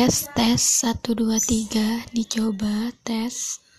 tes tes satu dua tiga. Dicoba tes.